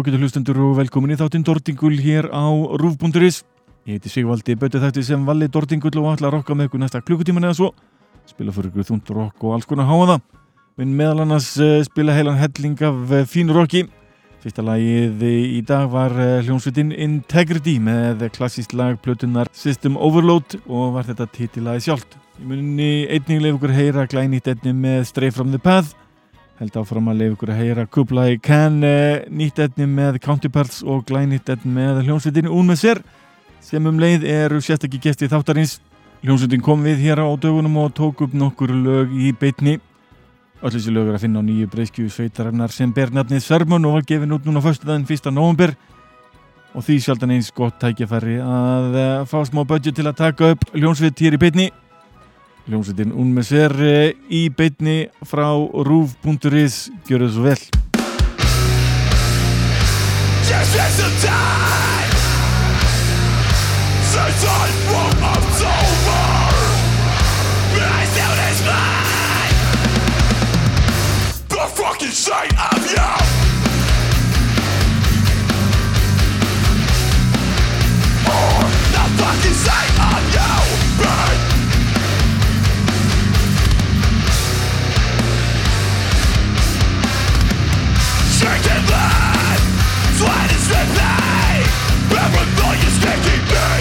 Ágætu hlustendur og velkomin í þáttinn Dordingul hér á Rúf.is Ég heiti Sigvaldi Böttu þætti sem valli Dordingul og ætla að rokka með ykkur næsta klukkutíman eða svo. Spila fyrir ykkur þúnd rokk og alls konar háa það Minn meðal annars uh, spila heilan helling af uh, fínu rokki Fyrsta lagið í dag var uh, hljómsveitin Integrity með klassíst lag plötunar System Overload og var þetta titilaði sjálft. Ég muni einnig leif ykkur heyra glænýtt einni með Stray from the Path held áfram að leiða ykkur að heyra Kublai Khan eh, nýtt etni með Counterparts og glænýtt etni með hljómsveitinni Ún með sér sem um leið eru sérstakki gesti þáttarins. Hljómsveitin kom við hér á dögunum og tók upp nokkur lög í beitni öll þessi lög er að finna á nýju breyskju sveitarinnar sem ber nafnið Sörmön og var gefin út núna fyrstu daginn 1. november og því sjaldan eins gott tækjafæri að eh, fá smá budget til að taka upp hljómsveit hér í beitni Hljómsveitin Unme Ser í beitni frá rúf.is Gjör svo vel. Just as the time! Since I'm from October! I still is mine The fucking sight of you! Or the fucking sight of you! Burn Sweat life Flight is the pain is taking me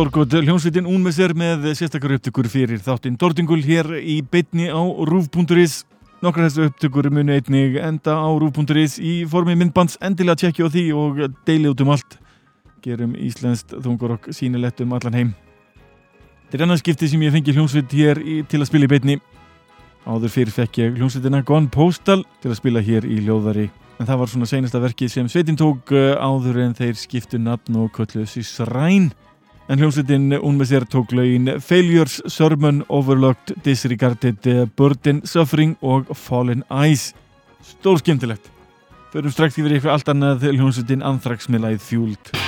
Stórgótt hljómsveitin Únmesser með sérstakar upptökur fyrir þáttinn Dordingul hér í beitni á rúf.is Nokkar þessu upptökur muni einnig enda á rúf.is í formi myndbands endilega tjekkja á því og deili út um allt. Gerum Íslenskt þungurokk sínilegt um allan heim. Þetta er annað skipti sem ég fengi hljómsveit hér í, til að spila í beitni Áður fyrir fekk ég hljómsveitina Gone Postal til að spila hér í ljóðari. En það var svona seinasta verkið sem sveitin tók eh, áður en þeir skiptu nafn og kölluðu sér Sræn en hljómsveitin hún með sér tók lögin Failures, Sermon, Overlooked, Disregarded, Burden, Suffering og Fallen Eyes. Stór skemmtilegt. Förum strax yfir eitthvað allt annað. Hljómsveitin Anthrax með lagið Fueled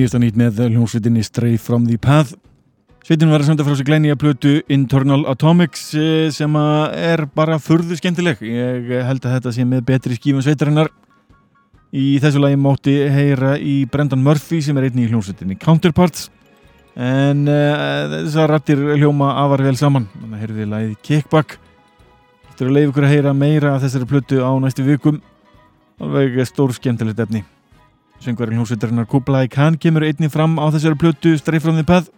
Nýjasta nýtt með hljómsveitinni Stray from the Path. Sveitin var að senda frá sig glæni að plötu Internal Atomics eh, sem að er bara furðu skemmtileg. Ég held að þetta sé með betri skífum sveitarinnar. Í þessu lagi mátti heyra í Brendan Murphy sem er einnig í hljómsveitinni Counterparts. En uh, þessar rattir hljóma afar vel saman. Þannig að heyrði lagið Kickback. Þetta er að leiða ykkur að heyra meira af þessari plötu á næstu vikum. Alveg stór skemmtilegt efni Söngvarinn hljómsveitarinnar Kublai Khan kemur einnig fram á þessari plötu Stray from the Path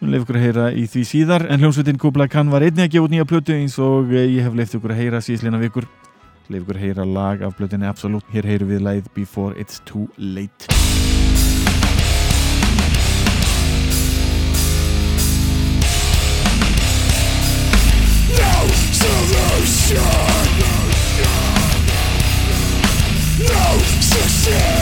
Við leif ykkur að heyra í því síðar en hljómsveitin Kublai Khan var einnig að gefa út nýja plötu eins og eh, ég hef leift ykkur að heyra síðslina vikur leif ykkur að heyra lag af plötunni Absolute hér heyru við lagið Before It's Too Late solution No success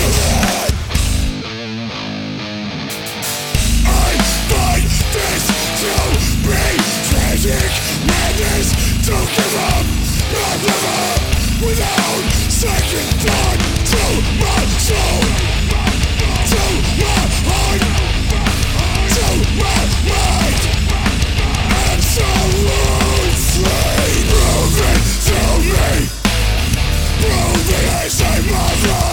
tragic madness Don't give up, not give up. Without second thought to my soul To my heart To my mind. Absolutely Prove it to me. Prove it I save my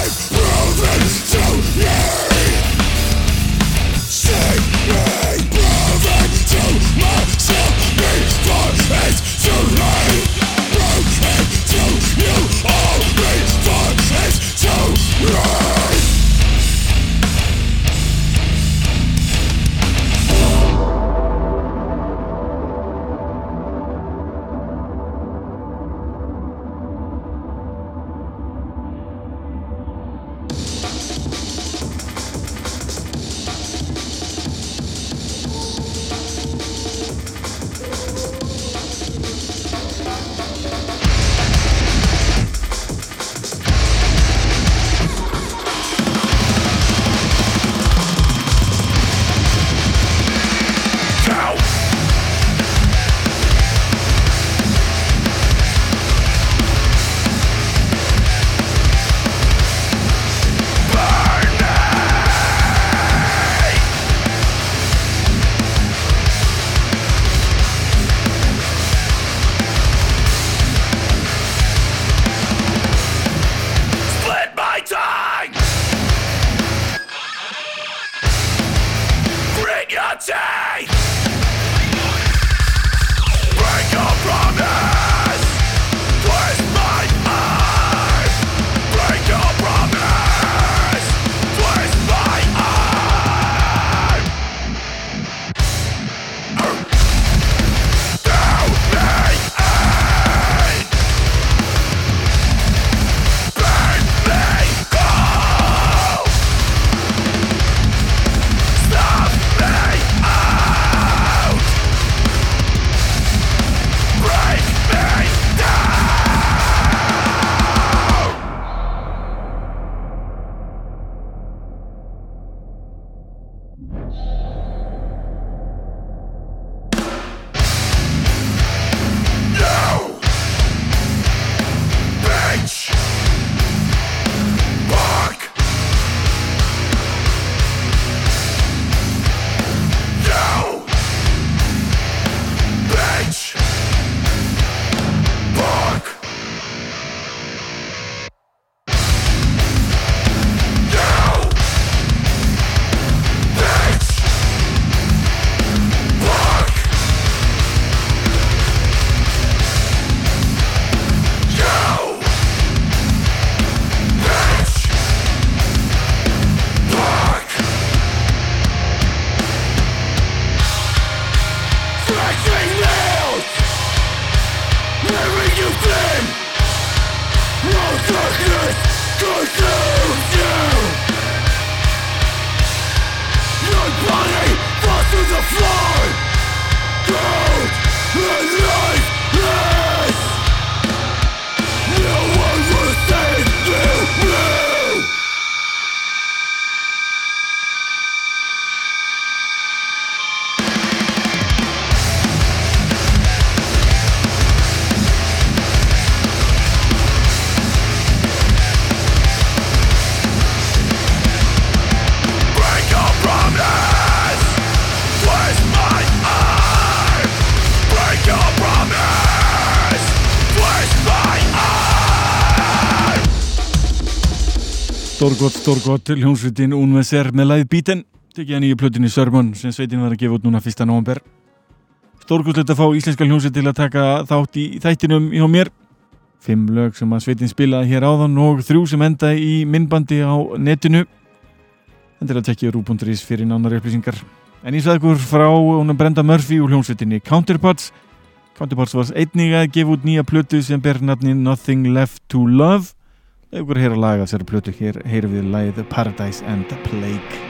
Stórgott, stórgott, hljómsveitin Unveser með live beaten. Tekið að nýju plötinni Sermon sem sveitin var að gefa út núna fyrsta november Stórgottlegt að fá íslenska hljómsveit til að taka þátt í þættinum hjá mér. Fimm lög sem að sveitin spilaði hér áðan og þrjú sem enda í minnbandi á netinu. En til að tekja rú.is fyrir nánari upplýsingar. En ég sagði ykkur frá honum Brenda Murphy úr hljómsveitinni Counterparts. Counterparts var einnig að gefa út nýja plötu sem ber nafni Nothing Left to Love Ef ykkur heyra laga þessari plötu hér heyrum við lagið Paradise and the Plague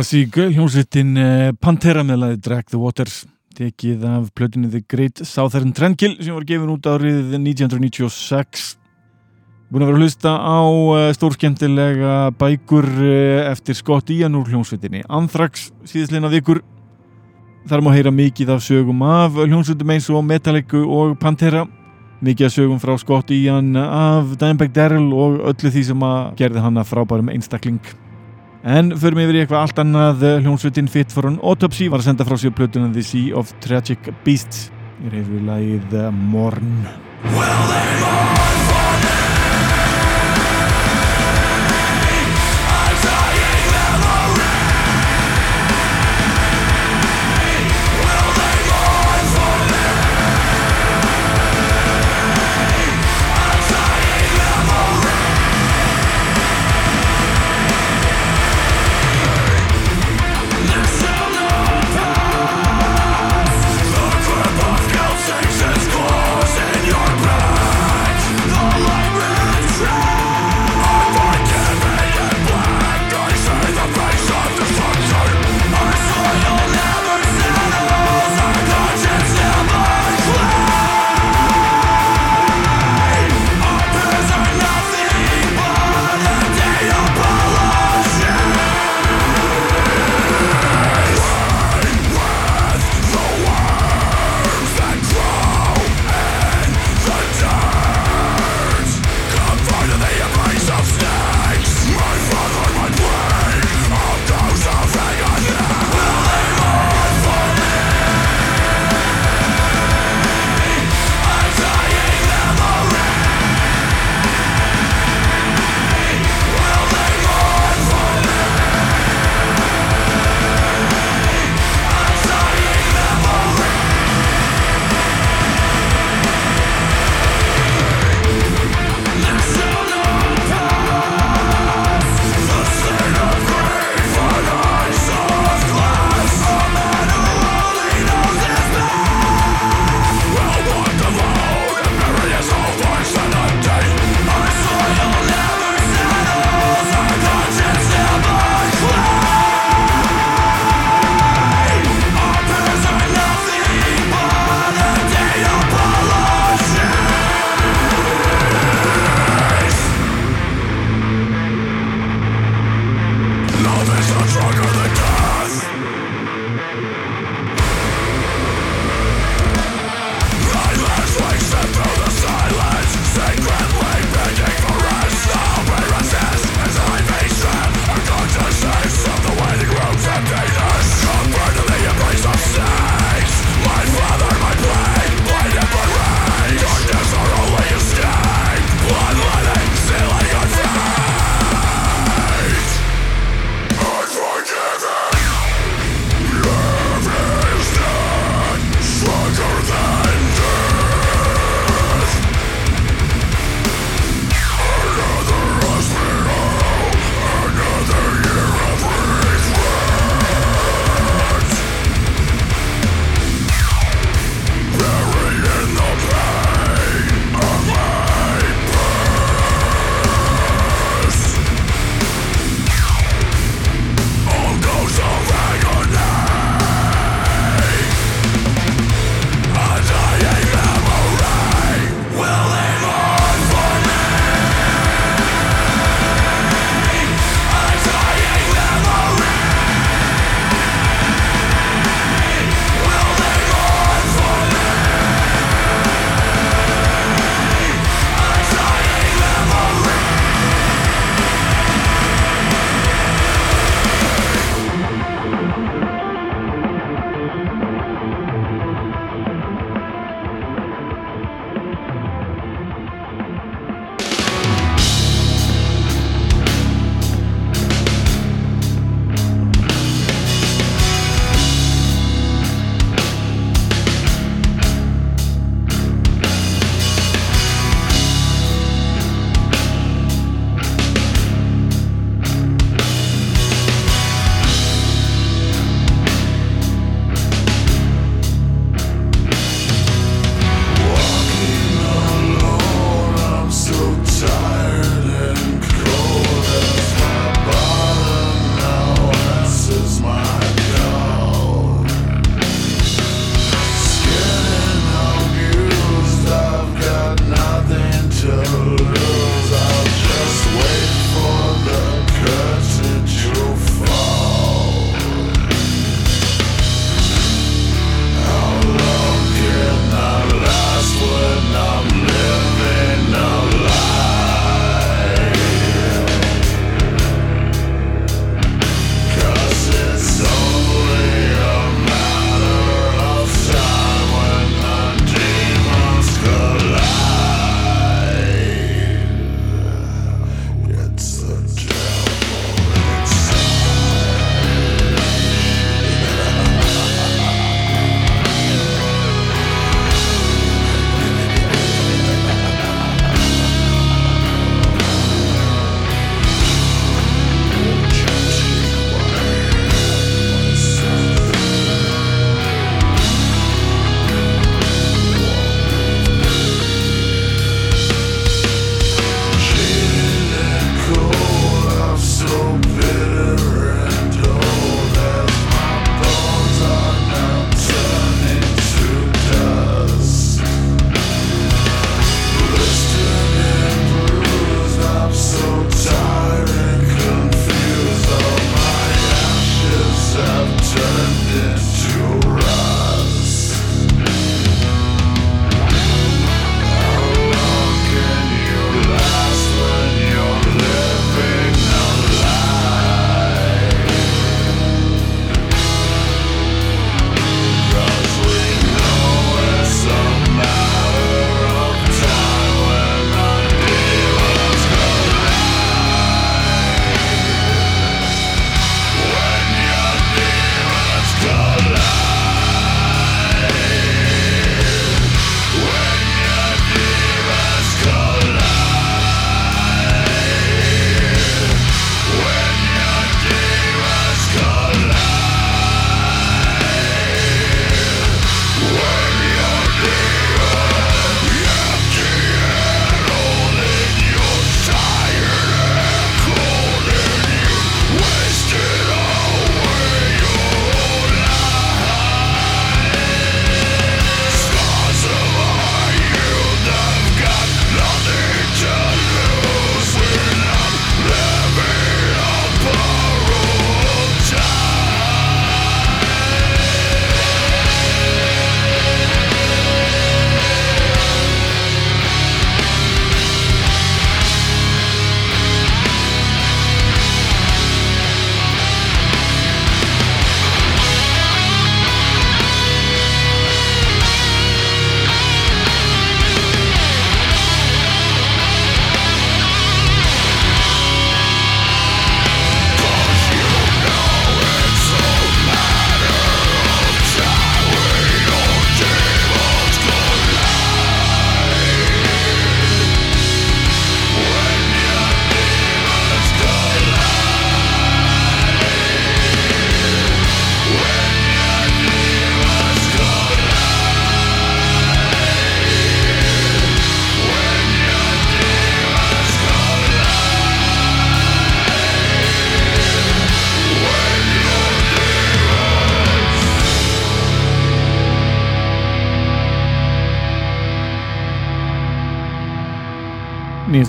more Klassík hljómsveitin eh, Pantera með lagi Drag the Waters tekið af plötunni The Great Southern Trendkill sem var gefin út árið 1996 Búin að vera að hlusta á eh, stórskemmtilega bækur eh, eftir Scott Ian úr hljómsveitinni Anthrax síðisleina vikur. Þar má heyra mikið af sögum af hljómsveitum eins og Metallica og Pantera. Mikið af sögum frá Scott Ian af Dimebag Darrell og öllu því sem að gerði hann að frábærum einstakling En förum yfir í eitthvað allt annað hljómsveitin Fit for an Autopsy var að senda frá sér plötuna The Sea of Tragic Beasts. Ég reyfi lagið eh, Morn. Pulsations close in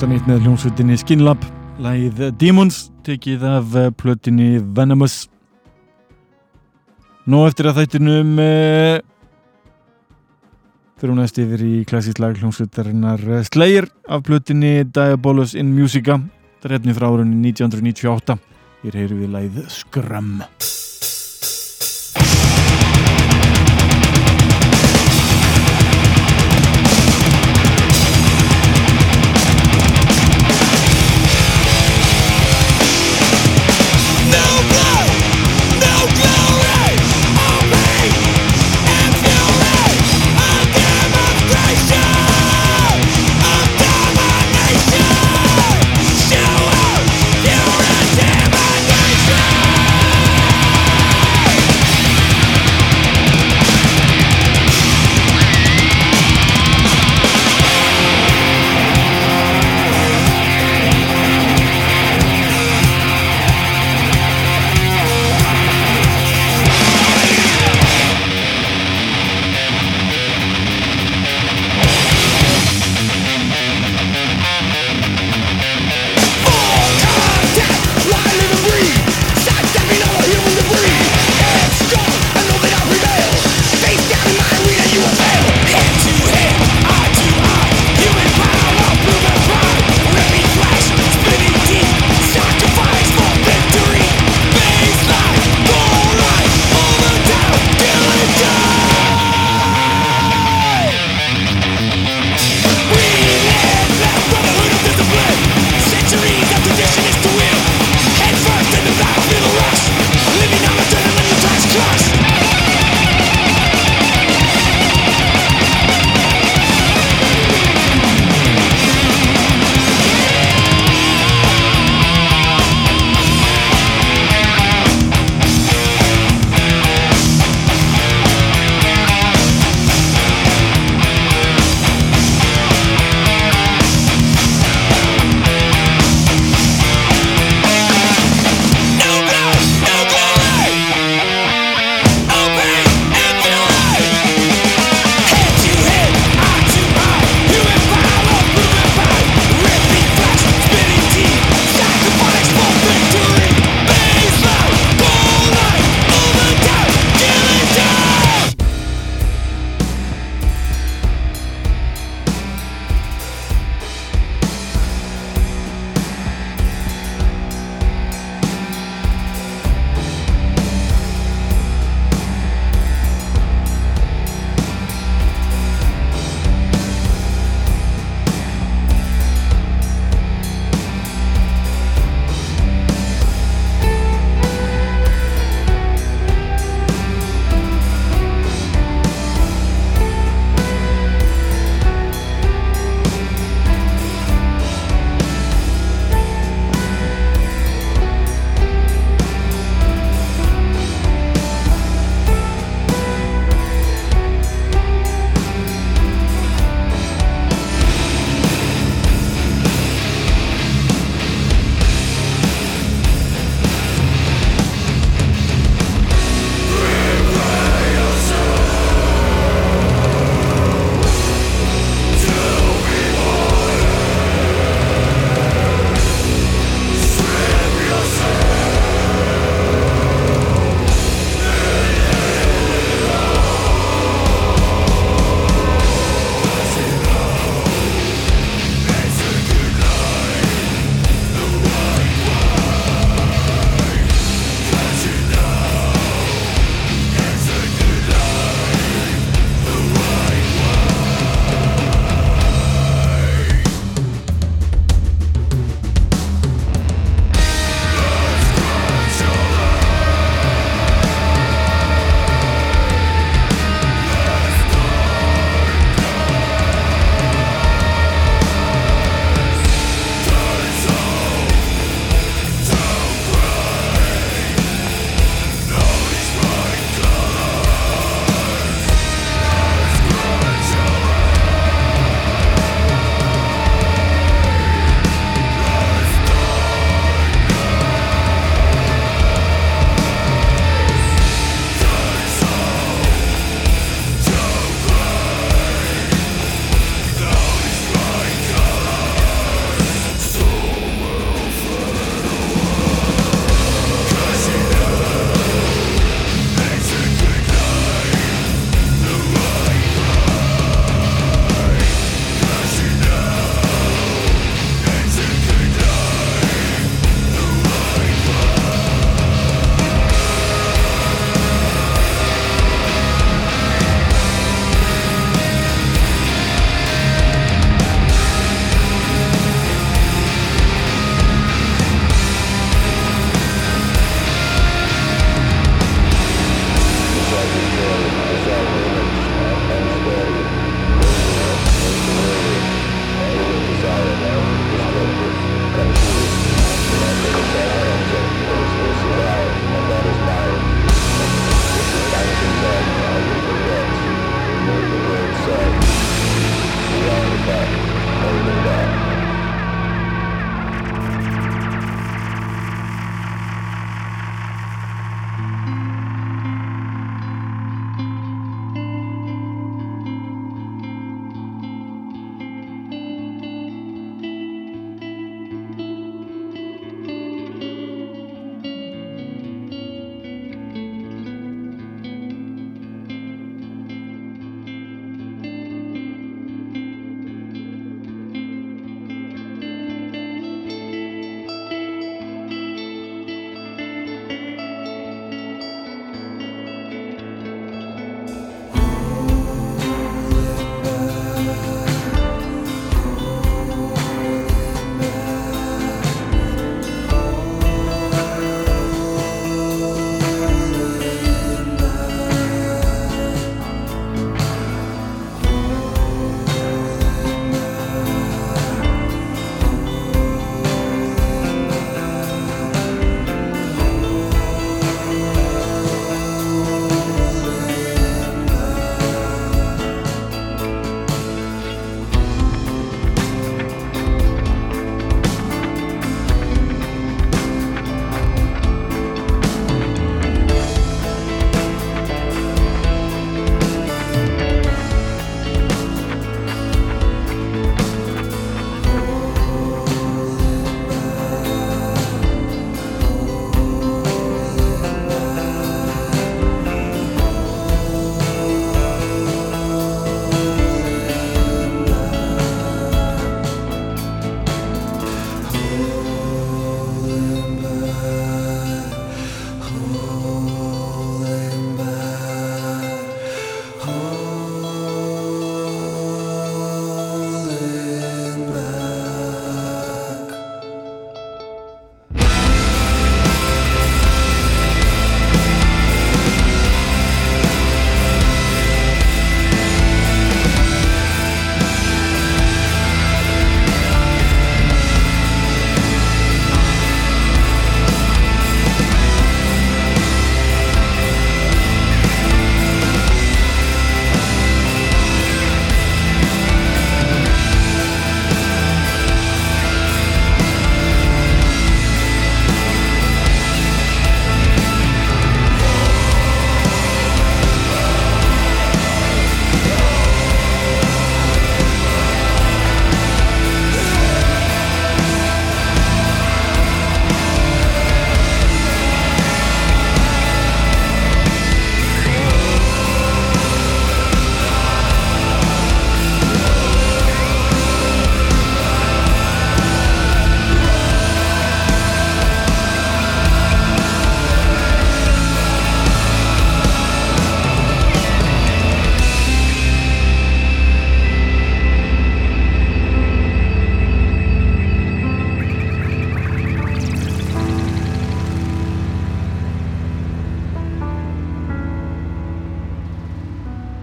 nýjasta nýtt með hljómsveitinni Skinlab. Lægið Demons tekið af eh, plötinni Venomous. Nú eftir að þættinum uh, fyrir hún næst yfir í klassísk lag hljómsveitarinnar eh, Slayer af plötinni Diabolus in Musica. Drefni frá árunni 1998 Hér heyrum við lægið Scrum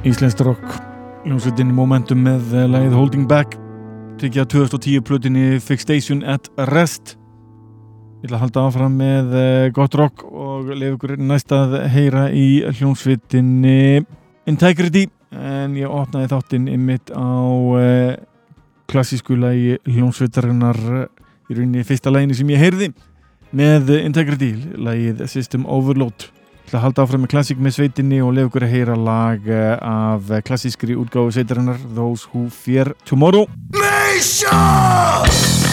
Íslenskt rock. Hljómsveitin Momentum með eh, lagið Holding Back. Tekja 2010 plutinni Fixation at Rest. Ég að halda áfram með eh, gott rock og leif ykkur næst að heyra í hljómsveitinni Integrity. En ég opnaði þáttinn ymmit á eh, klassísku lagi hljómsveitarinnar í rauninni fyrsta laginu sem ég heyrði með Integrity, lagið System Overload ætla að halda áfram með klassík með sveitinni og lefa ykkur að heyra lag eh, af klassískri útgáfu sveitarinnar Those Who Fear Tomorrow Nation!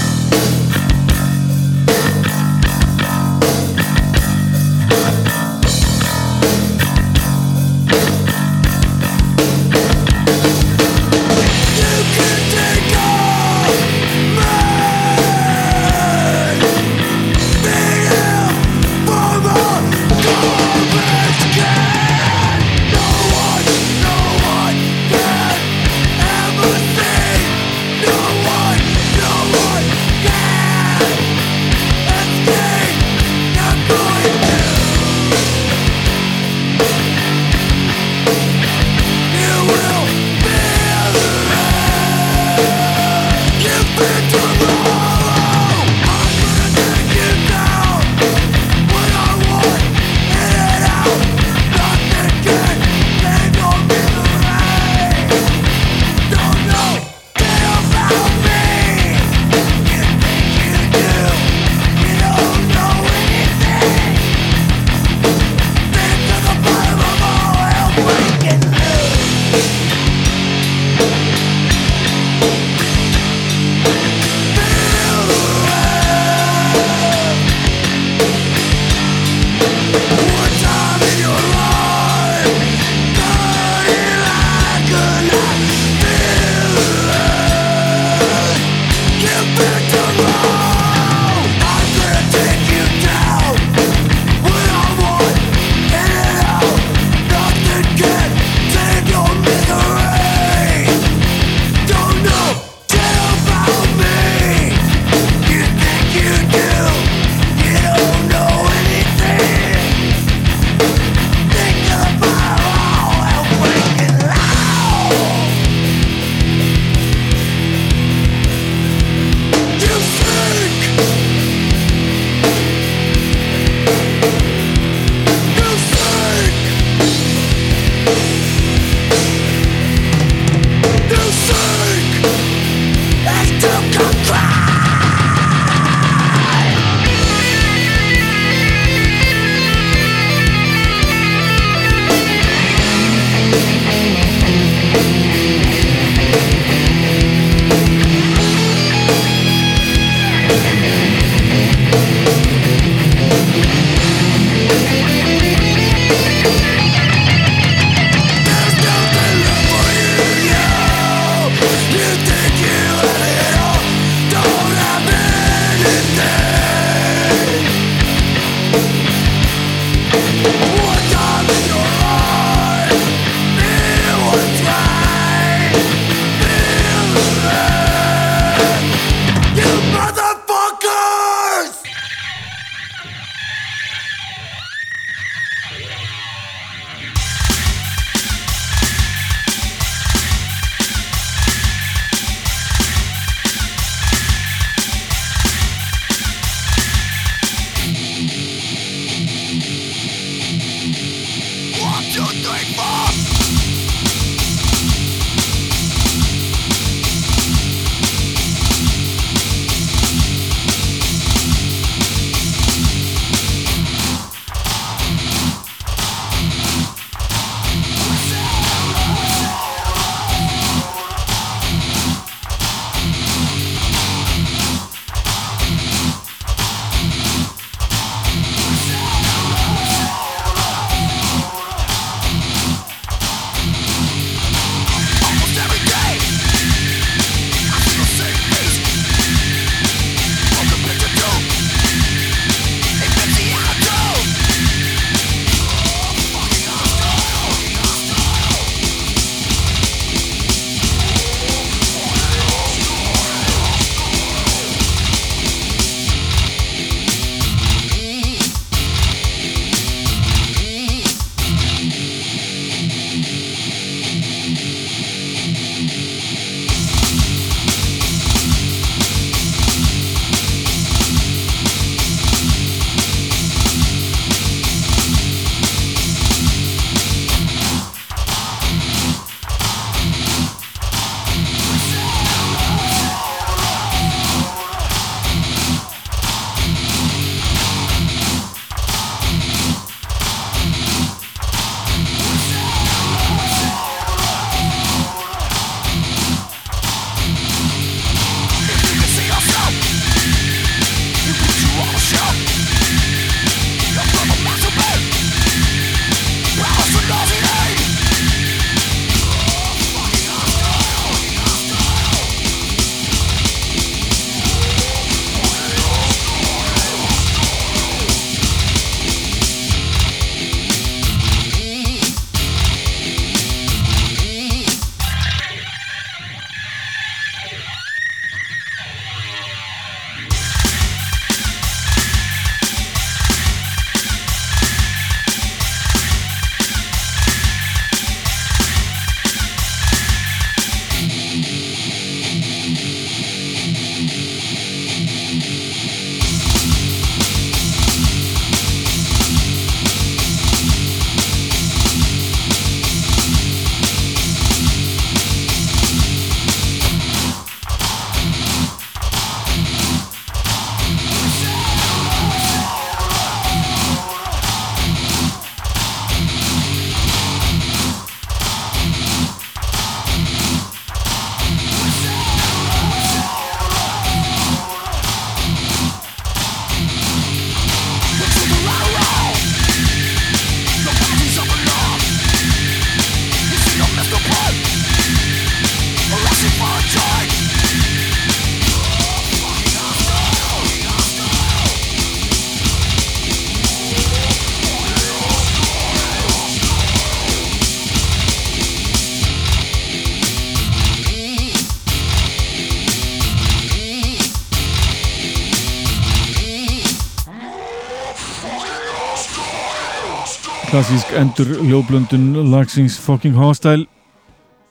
Klassísk endur ljóblöndun lagsings Fucking Hostile.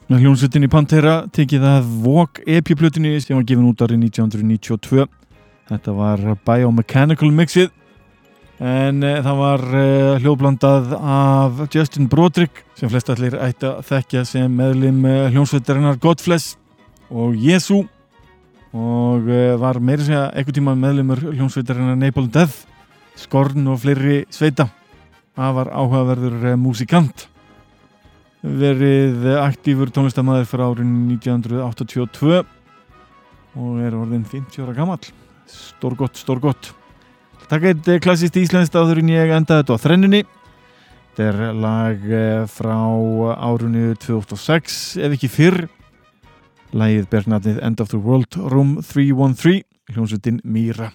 Með hljómsveitinni Pantera tekið að Vogue EP-plötunni sem var gefin út árið 1992 þetta var Biomechanical mixið. En uh, það var uh, hljóblandað af Justin Broderick sem flest allir ætti að þekkja sem meðlim uh, hljómsveitarinnar Godflesh og Jesu og var meira segja eitthvað tíma meðlimur hljómsveitarinnar Napalm Death Skorn og fleiri sveita afar áhugaverður músikant verið aktífur tónlistamæður fyrir árin 1982 og er orðin 50 ára gammal stórgott, stórgott. Takk eitt eh, klassist íslenskt áður en ég endaði þetta á þrennunni. Þetta er lag eh, frá árunni 2006 ef ekki fyrr. Lagið ber nafnið End of the World Room 313 hljómsveitin Mýra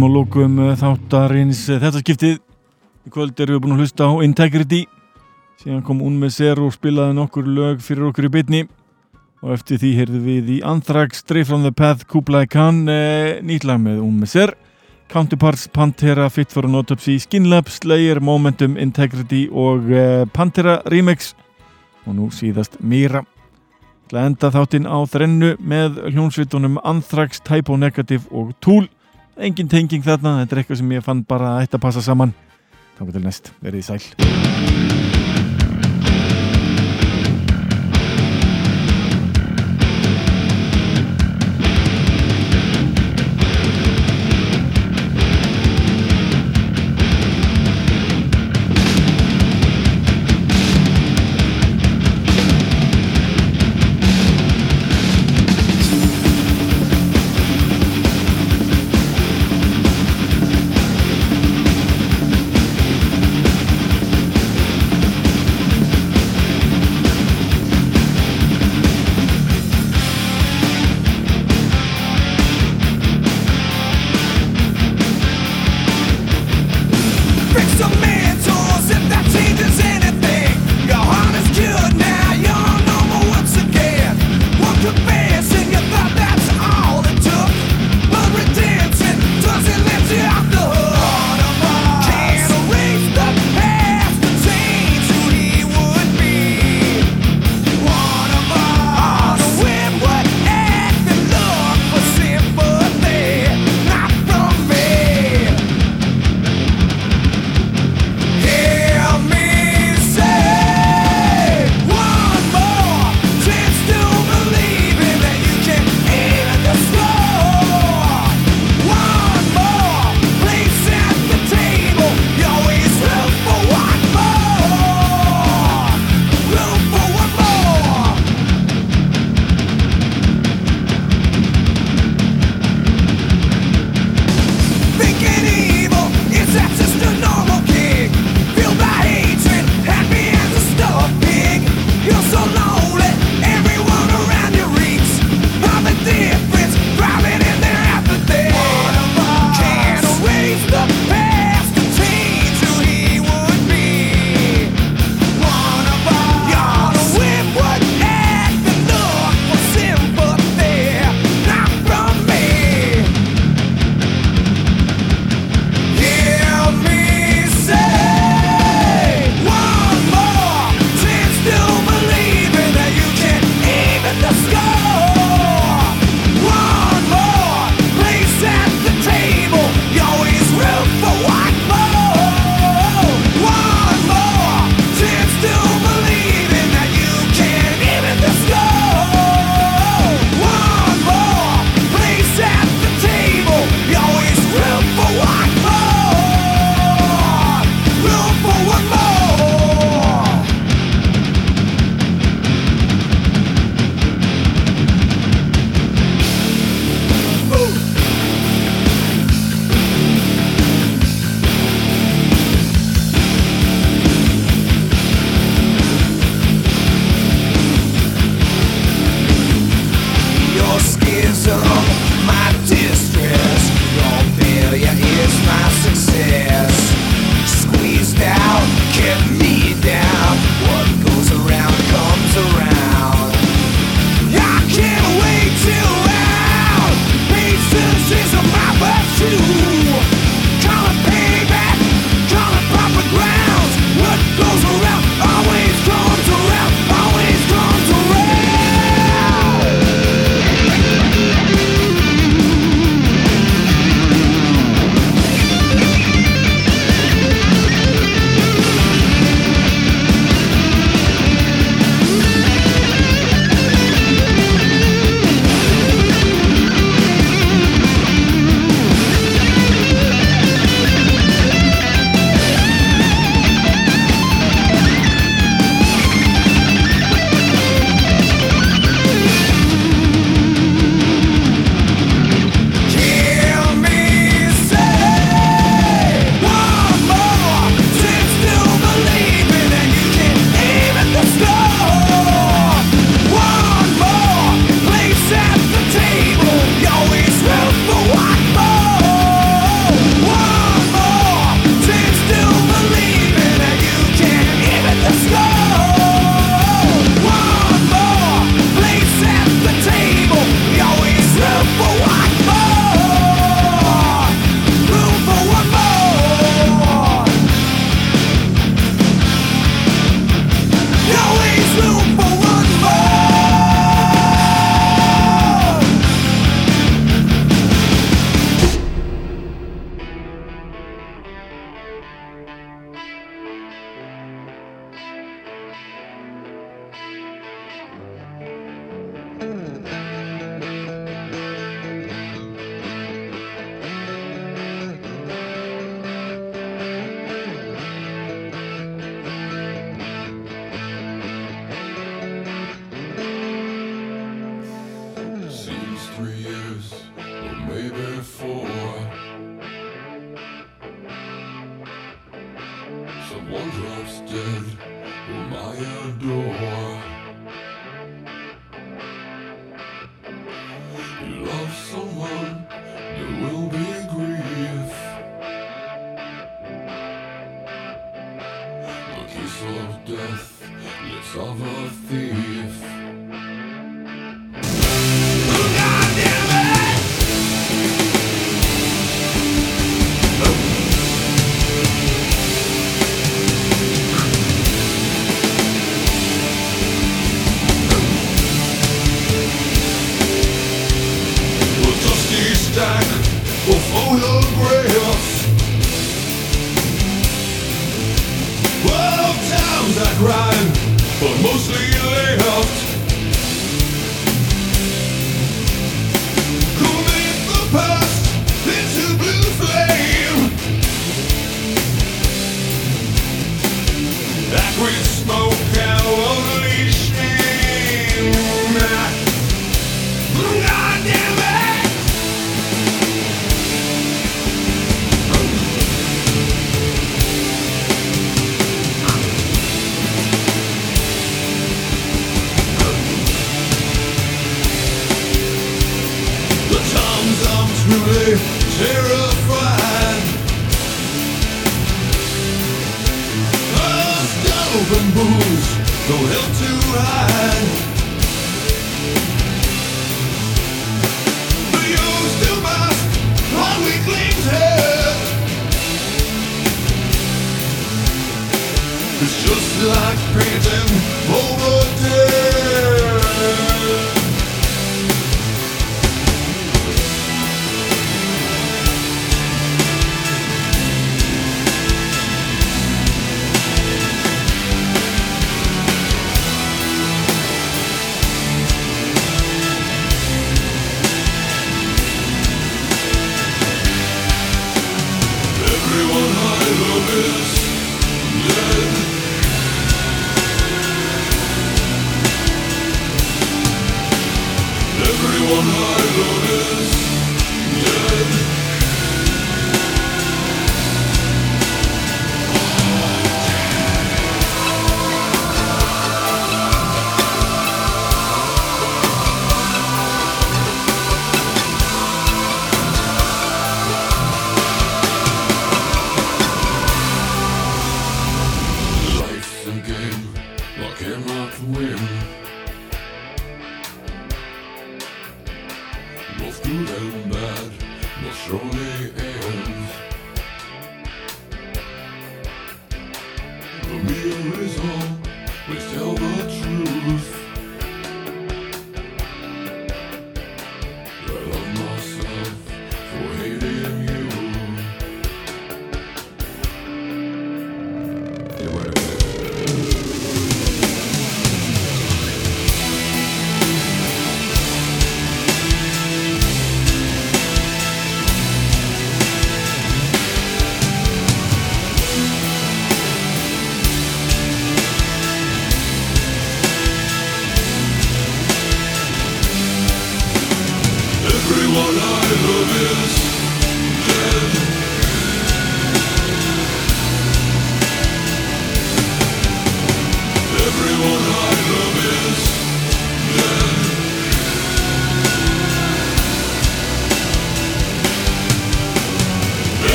komum að lókum þáttarins eh, þetta skiptið. Í kvöld erum við búin að hlusta á Integrity. Síðan kom hún með sér og spilaði nokkur lög fyrir okkur í bytni og eftir því heyrðum við í Anthrax, Stray from the Path, Kublai Khan eh, nýtt lag með hún með sér Counterparts, Pantera, Fit for an Autopsy Skinlab, Slayer, Momentum, Integrity og eh, Pantera Remix. Og nú síðast Mira. Til að enda þáttinn á þrennu með hljónsvitunum Anthrax, Typo Negative og Tool engin tenging þarna, þetta er eitthvað sem ég fann bara að ætta að passa saman. Þá til næst, verið í sæl